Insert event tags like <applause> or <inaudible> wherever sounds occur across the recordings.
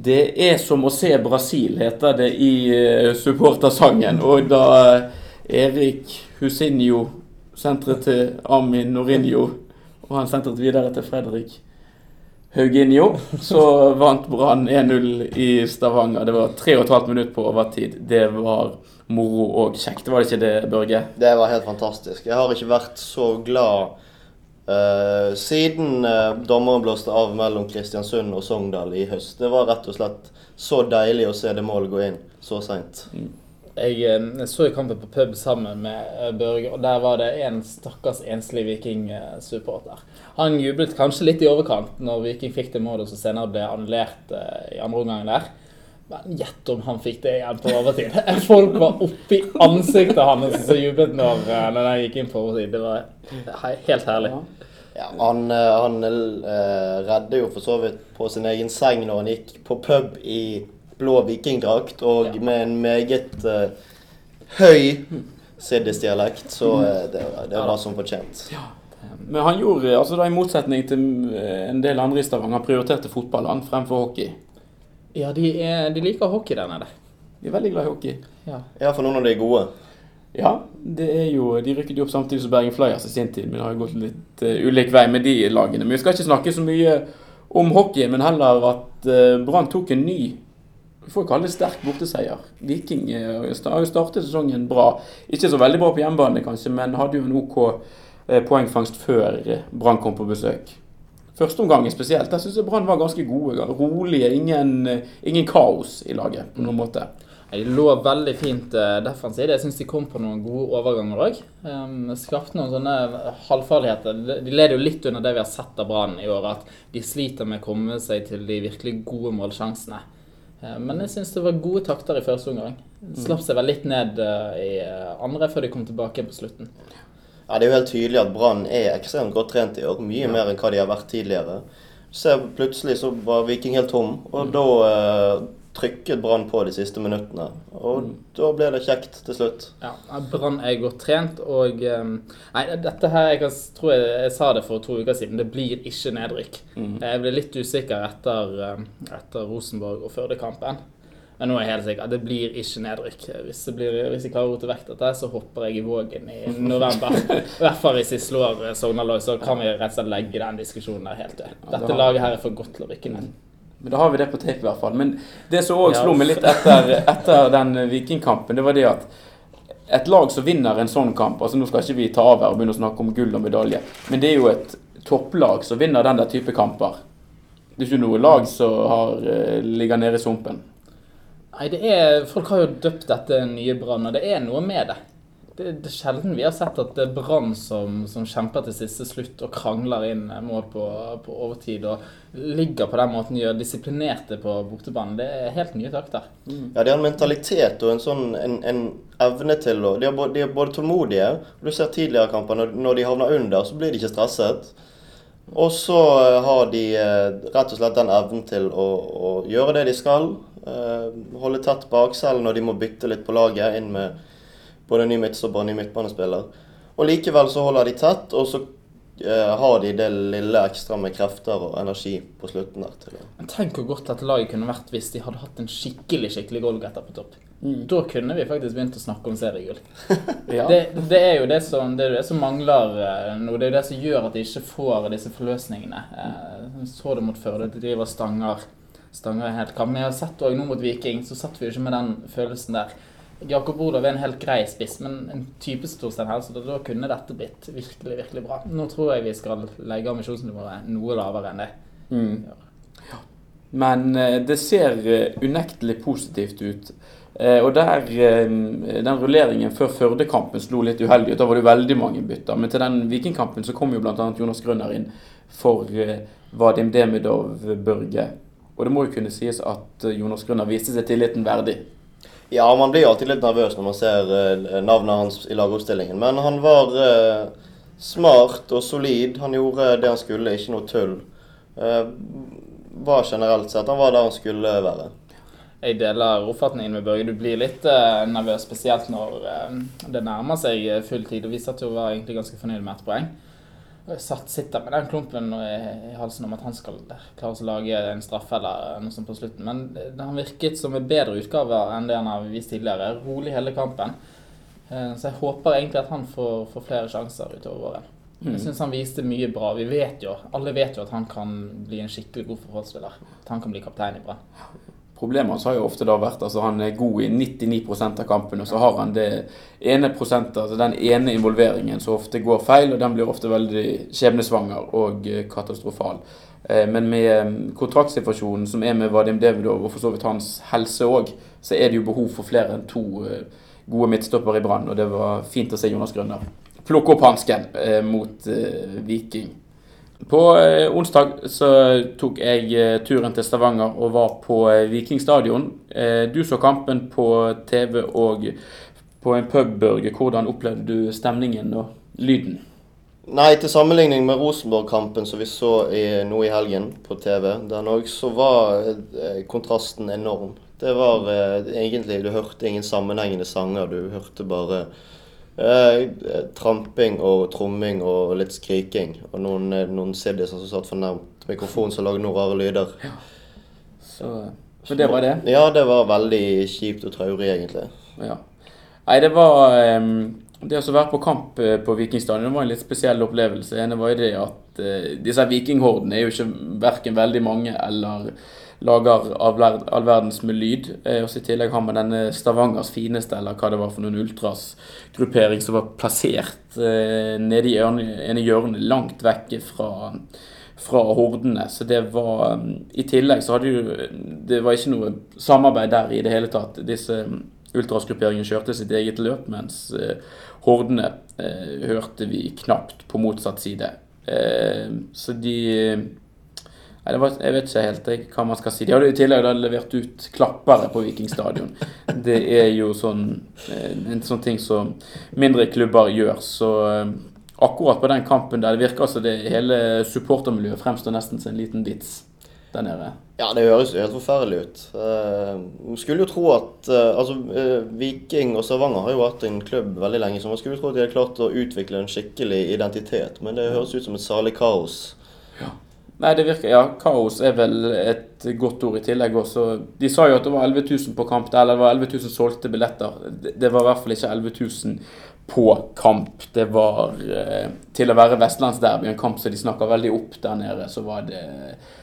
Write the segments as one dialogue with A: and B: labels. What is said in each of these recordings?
A: Det er som å se Brasil, heter det i uh, supportersangen. Og da Erik Husinho sentret til Amin Norinho, og han sentret videre til Fredrik Hauginho, så vant Brann 1-0 i Stavanger. Det var 3,5 minutter på overtid. Det var moro og kjekt, var det ikke det, Børge?
B: Det var helt fantastisk. Jeg har ikke vært så glad Uh, siden uh, dommeren blåste av mellom Kristiansund og Sogndal i høst. Det var rett og slett så deilig å se det målet gå inn så seint. Mm.
C: Jeg, jeg, eh, så kampen på pub sammen med Børge, og der var det en stakkars enslig Viking-supporter. Han jublet kanskje litt i overkant når Viking fikk det målet som senere ble annullert uh, i andre omgang der. Men gjett om han fikk det igjen på overtid. <laughs> Folk var oppi ansiktet hans som jublet når, når den gikk inn på overtid. Det var helt herlig. Ja.
B: Han, eh, han uh, redde jo for så vidt på sin egen seng når han gikk på pub i blå vikingdrakt og ja. med en meget uh, høy siddisdialekt. Så uh, det, det var som fortjent. Ja.
A: Men han gjorde, altså da i motsetning til en del andre i Stavanger, prioriterte fotball han fremfor hockey.
C: Ja, de, er, de liker hockey der nede.
A: De er veldig glad i hockey.
B: Ja, Iallfall noen av de er gode.
A: Ja, det er jo, de rykket jo opp samtidig som Bergen Flyers i sin tid. Men det har jo gått litt uh, ulik vei med de lagene. Men Vi skal ikke snakke så mye om hockey, men heller at uh, Brann tok en ny vi får kalle det sterk borteseier. Viking uh, har jo startet sesongen bra. Ikke så veldig bra på hjemmebane, kanskje, men hadde jo en OK poengfangst før Brann kom på besøk. Første omgangen spesielt. Der syns jeg Brann var ganske gode. Rolige. Ingen, ingen kaos i laget på noen måte.
C: De lå veldig fint uh, defensivt. Jeg syns de kom på noen gode overganger òg. Um, skapte noen sånne halvfarligheter. De leder jo litt under det vi har sett av Brann i år, at de sliter med å komme seg til de virkelig gode målsjansene. Uh, men jeg syns det var gode takter i første omgang. Slapp seg vel litt ned uh, i andre før de kom tilbake på slutten.
B: Ja, Det er jo helt tydelig at Brann er ekstremt godt trent i år. Mye ja. mer enn hva de har vært tidligere. Så plutselig så var Viking helt tom, og mm. da trykket Brann på de siste minuttene. Og mm. da ble det kjekt til slutt.
C: Ja, Brann er godt trent, og um, Nei, dette her Jeg tror jeg, jeg, sa det for to uker siden. Det blir ikke nedrykk. Mm. Jeg ble litt usikker etter, um, etter Rosenborg og Førdekampen. Men nå er jeg helt sikker. Det blir ikke nedrykk. Hvis, blir, hvis jeg klarer å rote vekk dette, så hopper jeg i Vågen i november. <laughs> I hvert fall hvis jeg slår Sogndal, så kan vi rett og slett legge den diskusjonen der helt til. Dette laget her er for godt til å rykke ned.
A: Men da har vi det på tape, i hvert fall. Men det som òg slo meg litt etter, etter den Vikingkampen, det var det at et lag som vinner en sånn kamp altså Nå skal ikke vi ta av her og begynne å snakke om gull og medalje, men det er jo et topplag som vinner den der type kamper. Det er ikke noe lag som har, eh, ligger nede i sumpen.
C: Nei, det er, Folk har jo døpt dette nye Brann, og det er noe med det det, det, er sjelden vi har sett at det er Brann som, som, kjemper til siste slutt og krangler inn mål på, på overtid og ligger på den måten de gjør, disiplinerte på bortebanen. Det er helt nye takter.
B: Mm. Ja, de har en mentalitet og en sånn en, en evne til å de, de, er både tålmodige. Du ser tidligere kamper, når, når de havner under, så blir de ikke stresset. Og så eh, har de eh, rett og slett den evnen til å, å gjøre det de skal. Eh, holde tett bak selv når de må bytte litt på laget. inn med både ny midtstopper og ny midtbanespiller. Og likevel så holder de tett, og så eh, har de det lille ekstra med krefter og energi på slutten der. til
C: Men Tenk hvor godt dette laget kunne vært hvis de hadde hatt en skikkelig skikkelig goalgetter på topp. Mm. Da kunne vi faktisk begynt å snakke om seriegull. <laughs> ja. det, det, er jo det som, det, det som mangler eh, nå. Det er jo det som gjør at de ikke får disse forløsningene. Eh, så det mot Førde. De driver stanger, stanger helt kamp. Men jeg har sett òg nå mot Viking, så satt vi jo ikke med den følelsen der. Jakob Olav er en helt grei spiss, men en type Torstein Helse, da kunne dette blitt virkelig virkelig bra. Nå tror jeg vi skal legge ambisjonsnivået noe lavere enn det. Mm.
A: Ja. Men eh, det ser eh, unektelig positivt ut. Eh, og der, Den rulleringen før Førde-kampen slo litt uheldig ut. Da var det veldig mange bytter. Men til den Vikingkampen så kom jo bl.a. Jonas Grønner inn for Vadim Demidov Børge. Og det må jo kunne sies at Jonas Grønner viste seg tilliten verdig.
B: Ja, man blir alltid litt nervøs når man ser uh, navnet hans i lagoppstillingen. Men han var uh, smart og solid. Han gjorde det han skulle, ikke noe tull. Var generelt sett Han var der han skulle være.
C: Jeg deler oppfatningen med Børge. Du blir litt nervøs, spesielt når det nærmer seg full tid. Og vi satt jo og var egentlig ganske fornøyd med ett poeng. Satt, sitter med den klumpen i halsen om at han skal klare å lage en straffe eller noe sånt på slutten. Men han virket som en bedre utgave enn det han har vist tidligere. Rolig hele kampen. Eh, så jeg håper egentlig at han får, får flere sjanser utover våren. Jeg mm. syns han viste mye bra. Vi vet jo, Alle vet jo at han kan bli en skikkelig god forholdsspiller. At han kan bli kaptein i Brann.
A: Problemet hans har jo ofte da vært altså han er god i 99 av kampene, og så har han det ene prosentet, altså den ene involveringen som ofte går feil, og den blir ofte veldig skjebnesvanger og eh, katastrofal. Eh, men med eh, kontraktsituasjonen som er med Vadim Davidov, og for så vidt hans helse òg, så er det jo behov for flere enn to gode midtstoppere i Brann, og det var fint å se Jonas Grønner plukke opp hansken mot Viking. På eh, onsdag så tok jeg eh, turen til Stavanger og var på eh, Viking stadion. Eh, du så kampen på TV og på en pub, Børge. Hvordan opplevde du stemningen og lyden?
B: Nei, til sammenligning med Rosenborg-kampen som vi så i, nå i helgen på TV, den òg, så var kontrasten enorm. Det var egentlig Du hørte ingen sammenhengende sanger. Du hørte bare Eh, tramping og tromming og litt skriking. Og noen, eh, noen siddiser som satt for nærmt mikrofonen som lagde noen rare lyder. Ja.
A: Så, så, det var det?
B: Ja, det var veldig kjipt og traurig, egentlig.
A: Ja. Nei, det var um, Det å være på kamp eh, på Vikingstadion var en litt spesiell opplevelse. Det ene var det at uh, disse vikinghordene er jo ikke verken veldig mange eller lager all verdens med lyd. Eh, og I tillegg har man denne Stavangers fineste, eller hva det var for noen ultras-gruppering som var plassert eh, nede i ene hjørnet, langt vekk fra, fra hordene. Så det var I tillegg så hadde jo Det var ikke noe samarbeid der i det hele tatt. Disse ultrasgrupperingene kjørte sitt eget løp, mens eh, hordene hørte vi knapt på motsatt side. så de jeg vet ikke helt hva man skal si. De hadde i tillegg levert ut klappere på Viking stadion. <laughs> Det er jo sånn, eh, en sånn ting som mindre klubber gjør. Så eh, akkurat på den kampen der det virker altså det hele supportermiljøet fremstår nesten som en liten vits der nede.
B: Ja, det høres helt forferdelig ut. Uh, skulle jo tro at uh, altså, uh, Viking og Stavanger har jo hatt en klubb veldig lenge, så man skulle jo tro at de hadde klart å utvikle en skikkelig identitet. Men det høres ut som et salig kaos.
A: Ja. Nei, det virker Ja, kaos er vel et godt ord i tillegg også. De sa jo at det var 11 000 på kamp, eller det var 11 000 solgte billetter. Det var i hvert fall ikke 11 000 på kamp. Det var eh, Til å være vestlandsderby, en kamp som de snakker veldig opp der nede, så var det,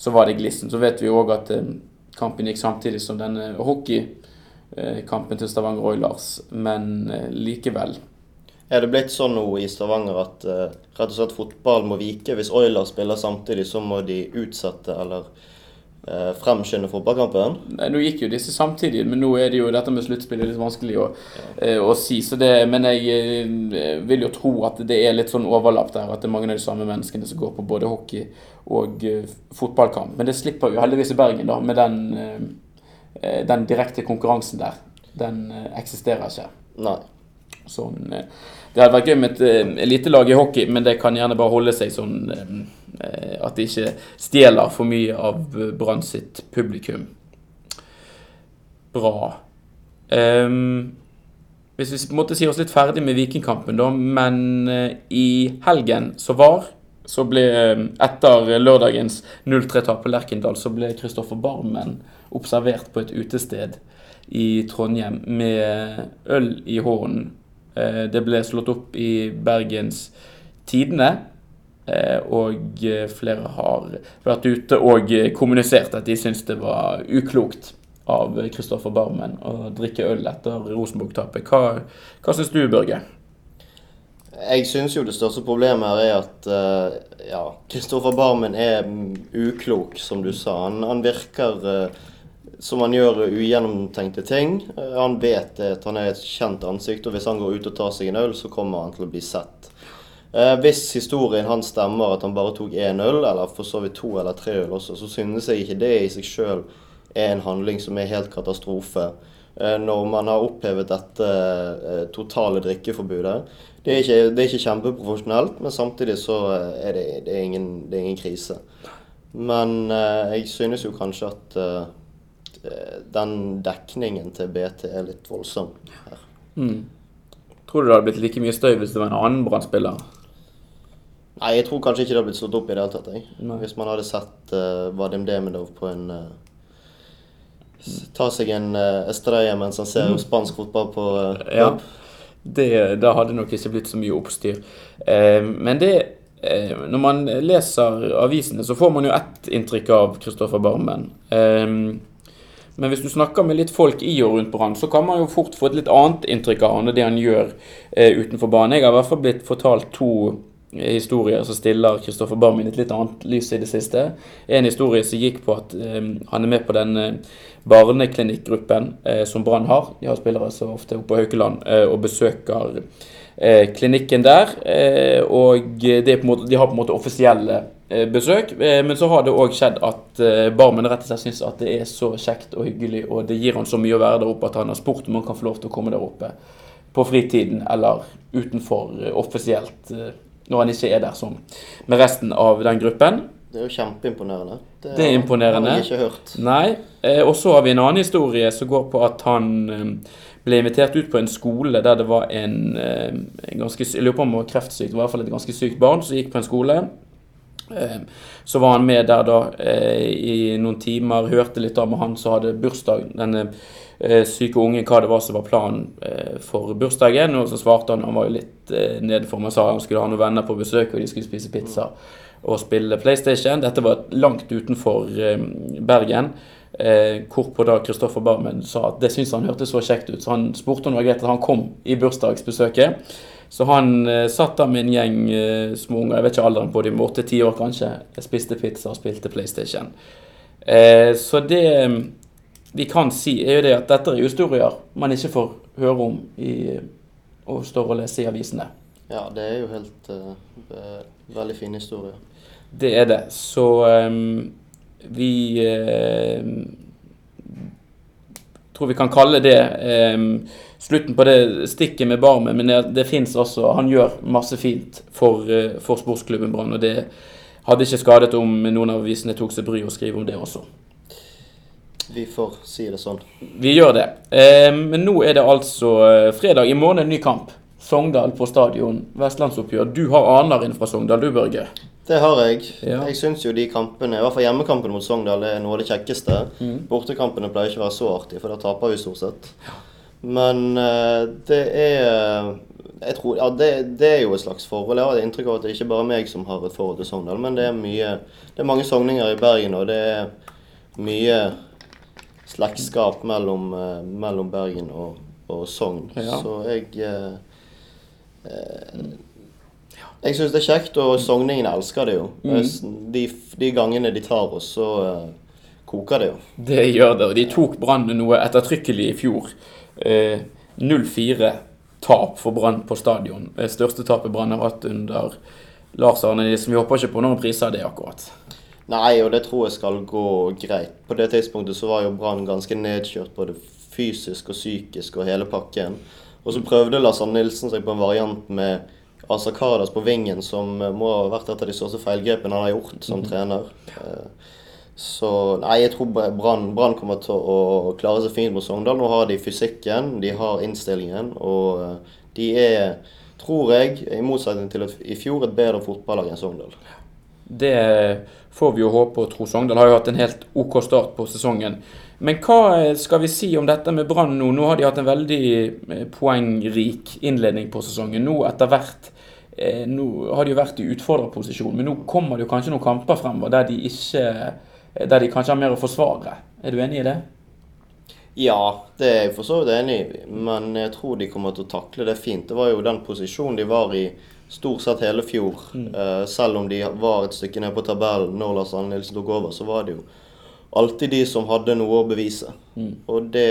A: så var det glissen. Så vet vi òg at eh, kampen gikk samtidig som denne hockeykampen til Stavanger Oilers, men eh, likevel.
B: Er det blitt sånn nå i Stavanger at uh, rett og slett fotball må vike? Hvis Oiler spiller samtidig, så må de utsette eller uh, fremskynde fotballkampen?
A: Nei, Nå gikk jo disse samtidig, men nå er det jo dette med sluttspillet litt vanskelig å, ja. uh, å si. Så det, men jeg vil jo tro at det er litt sånn overlapp der. At det er mange av de samme menneskene som går på både hockey og fotballkamp. Men det slipper jo heldigvis i Bergen, da, med den, den direkte konkurransen der. Den eksisterer ikke.
B: Nei.
A: Sånn, det hadde vært gøy med et uh, elitelag i hockey, men det kan gjerne bare holde seg sånn uh, at det ikke stjeler for mye av Brann sitt publikum. Bra. Um, hvis vi måtte si oss litt ferdig med Vikingkampen, da, men i helgen så var så ble, Etter lørdagens 0-3-tap på Lerkendal så ble Kristoffer Barmen observert på et utested i Trondheim med øl i hånden Eh, det ble slått opp i Bergens Tidende. Eh, og eh, flere har vært ute og kommunisert at de syns det var uklokt av Kristoffer Barmen å drikke øl etter Rosenborg-tapet. Hva, hva syns du, Børge?
B: Jeg syns jo det største problemet her er at ja, Kristoffer Barmen er uklok, som du sa. Han, han virker som han gjør ugjennomtenkte ting. Eh, han vet at han er et kjent ansikt, og hvis han går ut og tar seg en øl, så kommer han til å bli sett. Eh, hvis historien hans stemmer, at han bare tok én øl, eller for så vidt to eller tre øl også, så synes jeg ikke det i seg sjøl er en handling som er helt katastrofe. Eh, når man har opphevet dette totale drikkeforbudet. Det er ikke, det er ikke kjempeprofesjonelt, men samtidig så er det, det, er ingen, det er ingen krise. Men jeg synes jo kanskje at den dekningen til BT er litt voldsom her.
A: Mm. Tror du det hadde blitt like mye støy hvis det var en annen brann
B: Nei, jeg tror kanskje ikke det hadde blitt slått opp i det hele tatt. Jeg. Hvis man hadde sett uh, Vadim Demidov på en uh, Ta seg en uh, Estrella mens han ser mm. spansk fotball på uh,
A: ja. Det, da hadde nok ikke blitt så mye oppstyr. Eh, men det eh, Når man leser avisene, så får man jo ett inntrykk av Kristoffer Barmen. Eh, men hvis du snakker med litt folk i og rundt Brann, så kan man jo fort få et litt annet inntrykk av han og det han gjør eh, utenfor banen. Jeg har i hvert fall blitt fortalt to eh, historier som stiller Kristoffer Barmen i et litt annet lys i det siste. En historie som gikk på at eh, han er med på den eh, barneklinikkgruppen eh, som Brann har. De har spillere så ofte oppe på Haukeland eh, og besøker klinikken der. og måte, de har på en måte offisielle besøk. Eh, men så har det òg skjedd at eh, Barmen rett og slett syns at det er så kjekt og hyggelig, og det gir han så mye å være der oppe at han har spurt om han kan få lov til å komme der oppe på fritiden eller utenfor offisielt, når han ikke er der som med resten av den gruppen.
B: Det er jo kjempeimponerende.
A: Det, det er imponerende.
B: har jeg ikke hørt.
A: Nei. Og så har vi en annen historie som går på at han ble invitert ut på en skole der det var en, en ganske Jeg lurer på om han var kreftsyk, i hvert fall et ganske sykt barn som gikk på en skole. Eh, så var han med der da eh, i noen timer, hørte litt om han som hadde bursdag, denne eh, syke ungen, hva det var som var planen for bursdagen. Og så svarte han, han var jo litt nede for meg, sa han skulle ha noen venner på besøk, og de skulle spise pizza og spille PlayStation. Dette var langt utenfor Bergen. hvorpå da Kristoffer Barmen sa at det syntes han hørtes så kjekt ut, så han spurte om det var greit at han kom i bursdagsbesøket. Så han eh, satt der med en gjeng eh, småunger, jeg vet ikke alderen på dem, åtte-ti år kanskje. Jeg spiste pizza og spilte PlayStation. Eh, så det mm, vi kan si, er jo det at dette er historier man ikke får høre om i, og står og leser i avisene.
B: Ja, det er jo helt uh, veldig fine historier.
A: Det er det. Så um, vi uh, tror vi kan kalle det eh, slutten på det stikket med Barmen, men det, det fins også Han gjør masse fint for, eh, for sportsklubben Brann, og det hadde ikke skadet om noen av avisene tok seg bry og skrive om det også.
B: Vi får si det sånn.
A: Vi gjør det. Eh, men nå er det altså eh, fredag. I morgen en ny kamp. Sogndal på stadion. Vestlandsoppgjør. Du har aner inn fra Sogndal, du Børge?
B: Det har jeg. Ja. Jeg syns jo de kampene, i hvert fall hjemmekampene mot Sogndal, er noe av det kjekkeste. Mm. Bortekampene pleier ikke å være så artige, for da taper vi stort sett. Ja. Men uh, det er jeg tror, ja, det, det, er jo et slags forhold. Jeg har inntrykk av at det ikke bare er meg som har et forhold til Sogndal, men det er mye Det er mange sogninger i Bergen, og det er mye slektskap mellom, uh, mellom Bergen og, og Sogn. Ja. Så jeg uh, Jeg syns det er kjekt, og sogningene elsker det jo. Mm. De, de, gangene de tar oss, så koker det jo.
A: Det gjør det, og de tok Brann noe ettertrykkelig i fjor. 0-4 eh, tap for Brann på stadion. Det største tapet Brann har hatt under Lars Arne Nilsen. Vi håper ikke på noen priser av det, akkurat.
B: Nei, og det tror jeg skal gå greit. På det tidspunktet så var jo Brann ganske nedkjørt både fysisk og psykisk og hele pakken. Og så prøvde Lars Arne Nilsen seg på en variant med Asa Karadas på vingen, som må ha vært et av de største feilgrepene han har gjort som -hmm. trener. Eh, så nei, jeg tror Brann kommer til å klare seg fint mot Sogndal. Nå har de fysikken, de har innstillingen, og eh, de er, tror jeg, i motsetning til i fjor, et bedre fotballag enn Sogndal.
A: Det får vi jo håpe og tro. Sogndal har jo hatt en helt OK start på sesongen. Men hva skal vi si om dette med Brann nå? Nå har de hatt en veldig eh, poengrik innledning på sesongen. Nå etter hvert eh, Nå har de jo vært i utfordrerposisjon, men nå kommer det jo kanskje noen kamper fremover der de ikke der de kanskje har mer å forsvare. Er du enig i det?
B: Ja, det er jeg for så vidt enig i, men jeg tror de kommer til å takle det fint. Det var jo den posisjonen de var i stort sett hele fjor. Mm. Uh, selv om de var et stykke ned på tabellen når Lars Arne Nilsen tok over, så var det jo alltid de som hadde noe å bevise. Mm. Og det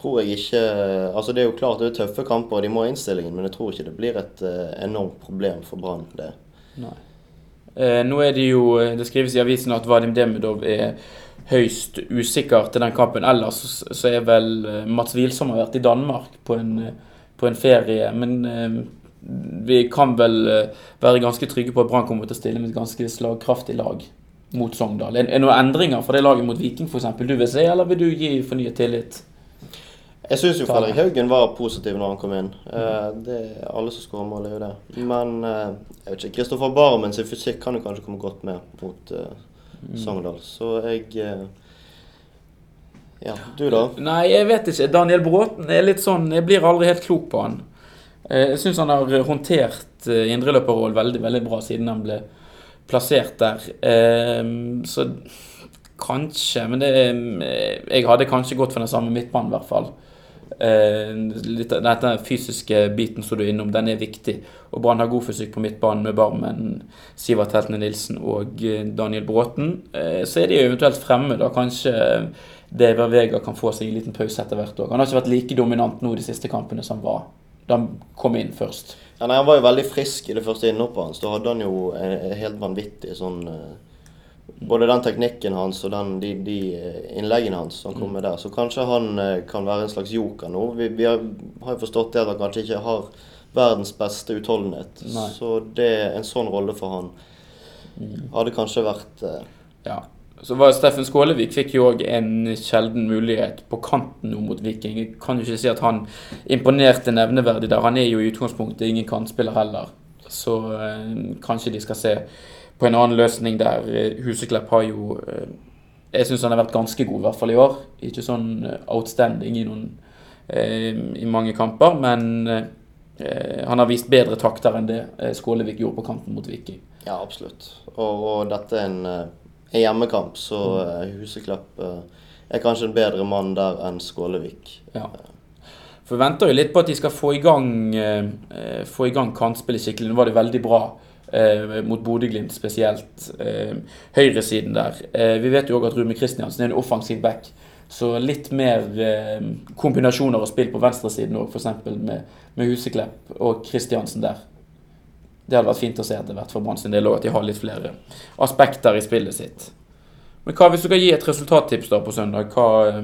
B: tror jeg ikke Altså det er jo klart det er tøffe kamper, og de må ha innstillingen, men jeg tror ikke det blir et uh, enormt problem for Brann, det.
A: Nei. Eh, nå er det jo eh, Det skrives i avisen at Vadim Demidov er høyst usikker til den kampen. Ellers så er vel eh, Mats Wilsom har vært i Danmark på en, på en ferie. Men eh, vi kan vel være ganske trygge på at Brann kommer til å stille med et ganske slagkraftig lag mot Sogndal. Er det noen endringer fra det laget mot Viking f.eks. du vil se, eller vil du gi fornyet tillit?
B: Jeg syns jo Fredrik Haugen var positiv når han kom inn. Uh, det, alle som skårer mål, er jo det. Men uh, jeg vet ikke, Kristoffer Barmen sin fysikk kan jo kanskje komme godt med mot uh, Sogndal. Så jeg Ja, du da?
A: Nei, jeg vet ikke. Daniel Bråten er litt sånn Jeg blir aldri helt klok på han. Jeg syns han har håndtert indreløperrollen veldig, veldig bra siden han ble plassert der. Så kanskje Men det, jeg hadde kanskje gått for den samme midtbanen, i hvert fall. Eh, litt, denne fysiske biten som du er innom, den er viktig. Og Brann har god fysikk på midtbanen med Barmen, Sivert Heltene Nilsen og eh, Daniel Bråten. Eh, så er de eventuelt fremme, da. Kanskje Dever Vega kan få seg en liten pause etter hvert òg. Han har ikke vært like dominant nå de siste kampene som han var da han kom inn først.
B: Ja, nei, Han var jo veldig frisk i det første innhoppet hans. Da hadde han jo helt vanvittig sånn både den teknikken hans og den, de, de, innleggene hans som kommer mm. der. Så kanskje han eh, kan være en slags joker nå. Vi, vi har, jo forstått det at han kanskje ikke har verdens beste utholdenhet. Nei. Så det en sånn rolle for han mm. hadde kanskje vært eh,
A: Ja. Så var Steffen Skålevik fikk jo òg en sjelden mulighet på kanten nå mot Viking. Jeg kan jo ikke si at han imponerte nevneverdig der. Han er jo i utgangspunktet ingen kantspiller heller. Så eh, kanskje de skal se på en annen løsning der eh, Huseklepp har jo eh, Jeg syns han har vært ganske god, i hvert fall i år. Ikke sånn eh, outstanding i, noen, i mange kamper, men han har vist bedre takter enn det Skålevik gjorde på kampen mot Viking.
B: Ja, absolutt. Og, og dette er en, en, hjemmekamp, så Huseklepp er kanskje en bedre mann der enn Skålevik. Ja.
A: Forventer jo litt på at de skal få i gang, få i gang kantspillet skikkelig. Nå var det veldig bra eh, mot Bodø-Glimt spesielt. Eh, høyresiden der. Eh, vi vet jo òg at Rune Kristiansen er en offensiv back. Så litt mer eh, kombinasjoner og spill på venstresiden òg, f.eks. Med, med Huseklepp og Kristiansen der. Det hadde vært fint å se etter hvert for Brann sin del òg, at de har litt flere aspekter i spillet sitt. Men hva hvis du kan gi et resultattips da på søndag? Hva eh,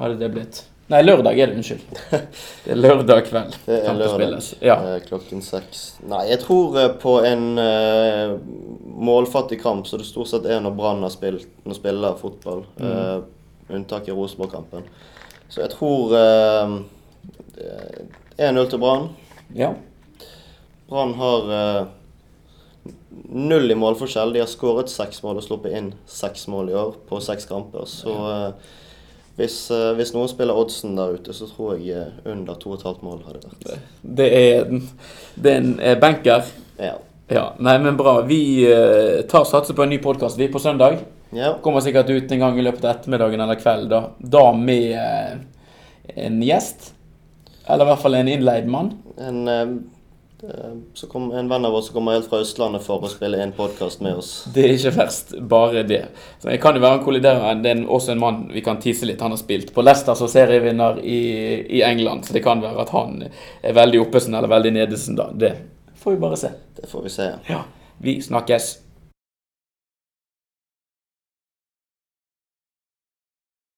A: hadde det blitt? Nei, lørdag er det, unnskyld. <laughs> Det er lørdag kveld.
B: Det er lørdag ja. Eh, klokken seks. Nei, jeg tror eh, på en uh, målfattig kamp, så det stort sett er når Brann har spilt, når spiller fotball. Mm. Uh, unntak i Rosenborg-kampen. Så jeg tror uh, 1-0 til Brann.
A: Ja.
B: Brann har null i målforskjell. De har skåret seks mål og sluppet inn seks mål i år på seks kamper. Så hvis, uh, hvis, noen spiller oddsen der ute, så tror jeg uh, under 2,5 mål hadde vært.
A: Det er, det er en uh, benker?
B: Ja.
A: ja. Nei, men bra. Vi tar satser på en ny podkast vi på søndag.
B: Ja.
A: Kommer sikkert ut en gang i løpet av ettermiddagen eller kvelden. Da, da med en gjest. Eller i hvert fall en innleid mann.
B: En Eh, så kom en venn av oss som kommer helt fra Østlandet for å spille en podkast med oss.
A: Det er ikke verst, bare det. Så jeg kan jo være en kolliderer. Det er også en mann vi kan tise litt. Han har spilt på Leicester som serievinner i, i, England, så det kan være at han er veldig oppesen eller veldig nedesen da. Det får vi bare se.
B: Det får vi se.
A: Ja. Vi snakkes.